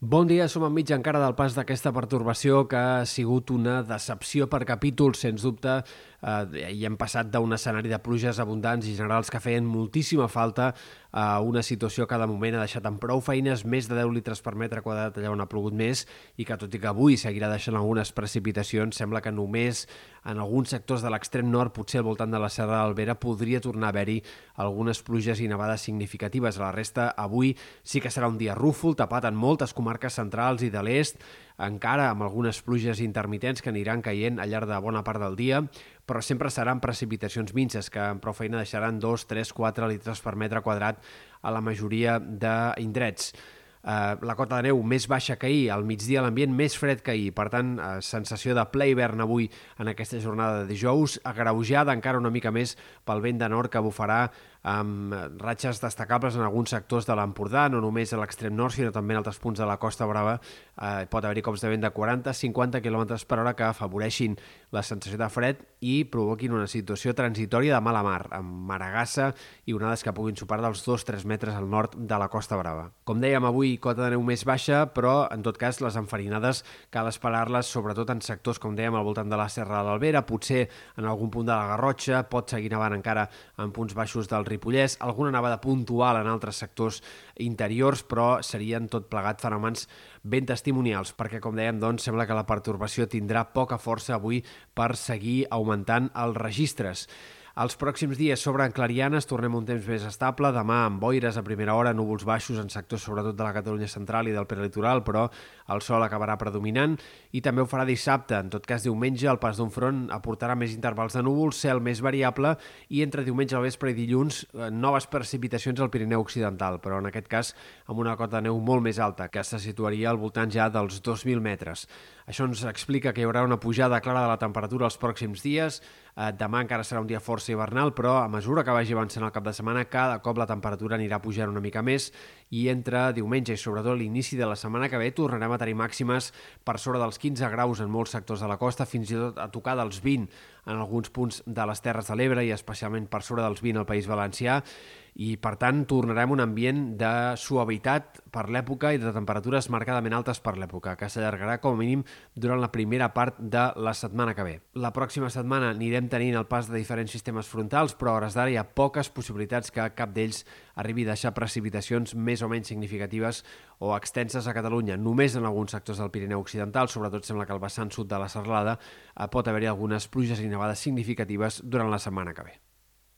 Bon dia, som enmig encara del pas d'aquesta pertorbació que ha sigut una decepció per capítols, sens dubte, eh, i hem passat d'un escenari de pluges abundants i generals que feien moltíssima falta a una situació que cada moment ha deixat amb prou feines més de 10 litres per metre quadrat allà on ha plogut més i que tot i que avui seguirà deixant algunes precipitacions, sembla que només en alguns sectors de l'extrem nord, potser al voltant de la Serra d'Albera, podria tornar a haver-hi algunes pluges i nevades significatives. A la resta, avui sí que serà un dia rúfol, tapat en moltes comarques centrals i de l'est, encara amb algunes pluges intermitents que aniran caient al llarg de bona part del dia, però sempre seran precipitacions minces que amb prou feina deixaran 2, 3, 4 litres per metre quadrat a la majoria d'indrets. Uh, la cota de neu més baixa que ahir, al migdia l'ambient més fred que ahir, per tant, uh, sensació de ple hivern avui en aquesta jornada de dijous, agreujada encara una mica més pel vent de nord que bufarà amb ratxes destacables en alguns sectors de l'Empordà, no només a l'extrem nord, sinó també en altres punts de la Costa Brava. Eh, pot haver-hi cops de vent de 40-50 km per hora que afavoreixin la sensació de fred i provoquin una situació transitòria de mala mar, amb maragassa i onades que puguin superar dels 2-3 metres al nord de la Costa Brava. Com dèiem, avui cota de neu més baixa, però en tot cas les enfarinades cal esperar-les sobretot en sectors, com dèiem, al voltant de la Serra de l'Albera, potser en algun punt de la Garrotxa, pot seguir nevant encara en punts baixos del Ripollès, alguna nevada puntual en altres sectors interiors, però serien tot plegat fenòmens ben testimonials, perquè, com dèiem, doncs, sembla que la pertorbació tindrà poca força avui per seguir augmentant els registres. Els pròxims dies sobren clarianes, tornem un temps més estable, demà amb boires a primera hora, núvols baixos en sectors sobretot de la Catalunya central i del prelitoral, però el sol acabarà predominant i també ho farà dissabte. En tot cas, diumenge el pas d'un front aportarà més intervals de núvols, cel més variable i entre diumenge al vespre i dilluns eh, noves precipitacions al Pirineu Occidental, però en aquest cas amb una cota de neu molt més alta, que se situaria al voltant ja dels 2.000 metres. Això ens explica que hi haurà una pujada clara de la temperatura els pròxims dies. Eh, demà encara serà un dia força hivernal, però a mesura que vagi avançant el cap de setmana, cada cop la temperatura anirà pujant una mica més i entre diumenge i sobretot l'inici de la setmana que ve tornarem a tenir màximes per sobre dels 15 graus en molts sectors de la costa, fins i tot a tocar dels 20 en alguns punts de les Terres de l'Ebre i especialment per sobre dels 20 al País Valencià i per tant tornarem un ambient de suavitat per l'època i de temperatures marcadament altes per l'època, que s'allargarà com a mínim durant la primera part de la setmana que ve. La pròxima setmana anirem tenint el pas de diferents sistemes frontals, però a hores d'ara hi ha poques possibilitats que cap d'ells arribi a deixar precipitacions més o menys significatives o extenses a Catalunya. Només en alguns sectors del Pirineu Occidental, sobretot sembla que al vessant sud de la Serralada, eh, pot haver-hi algunes pluges i nevades significatives durant la setmana que ve.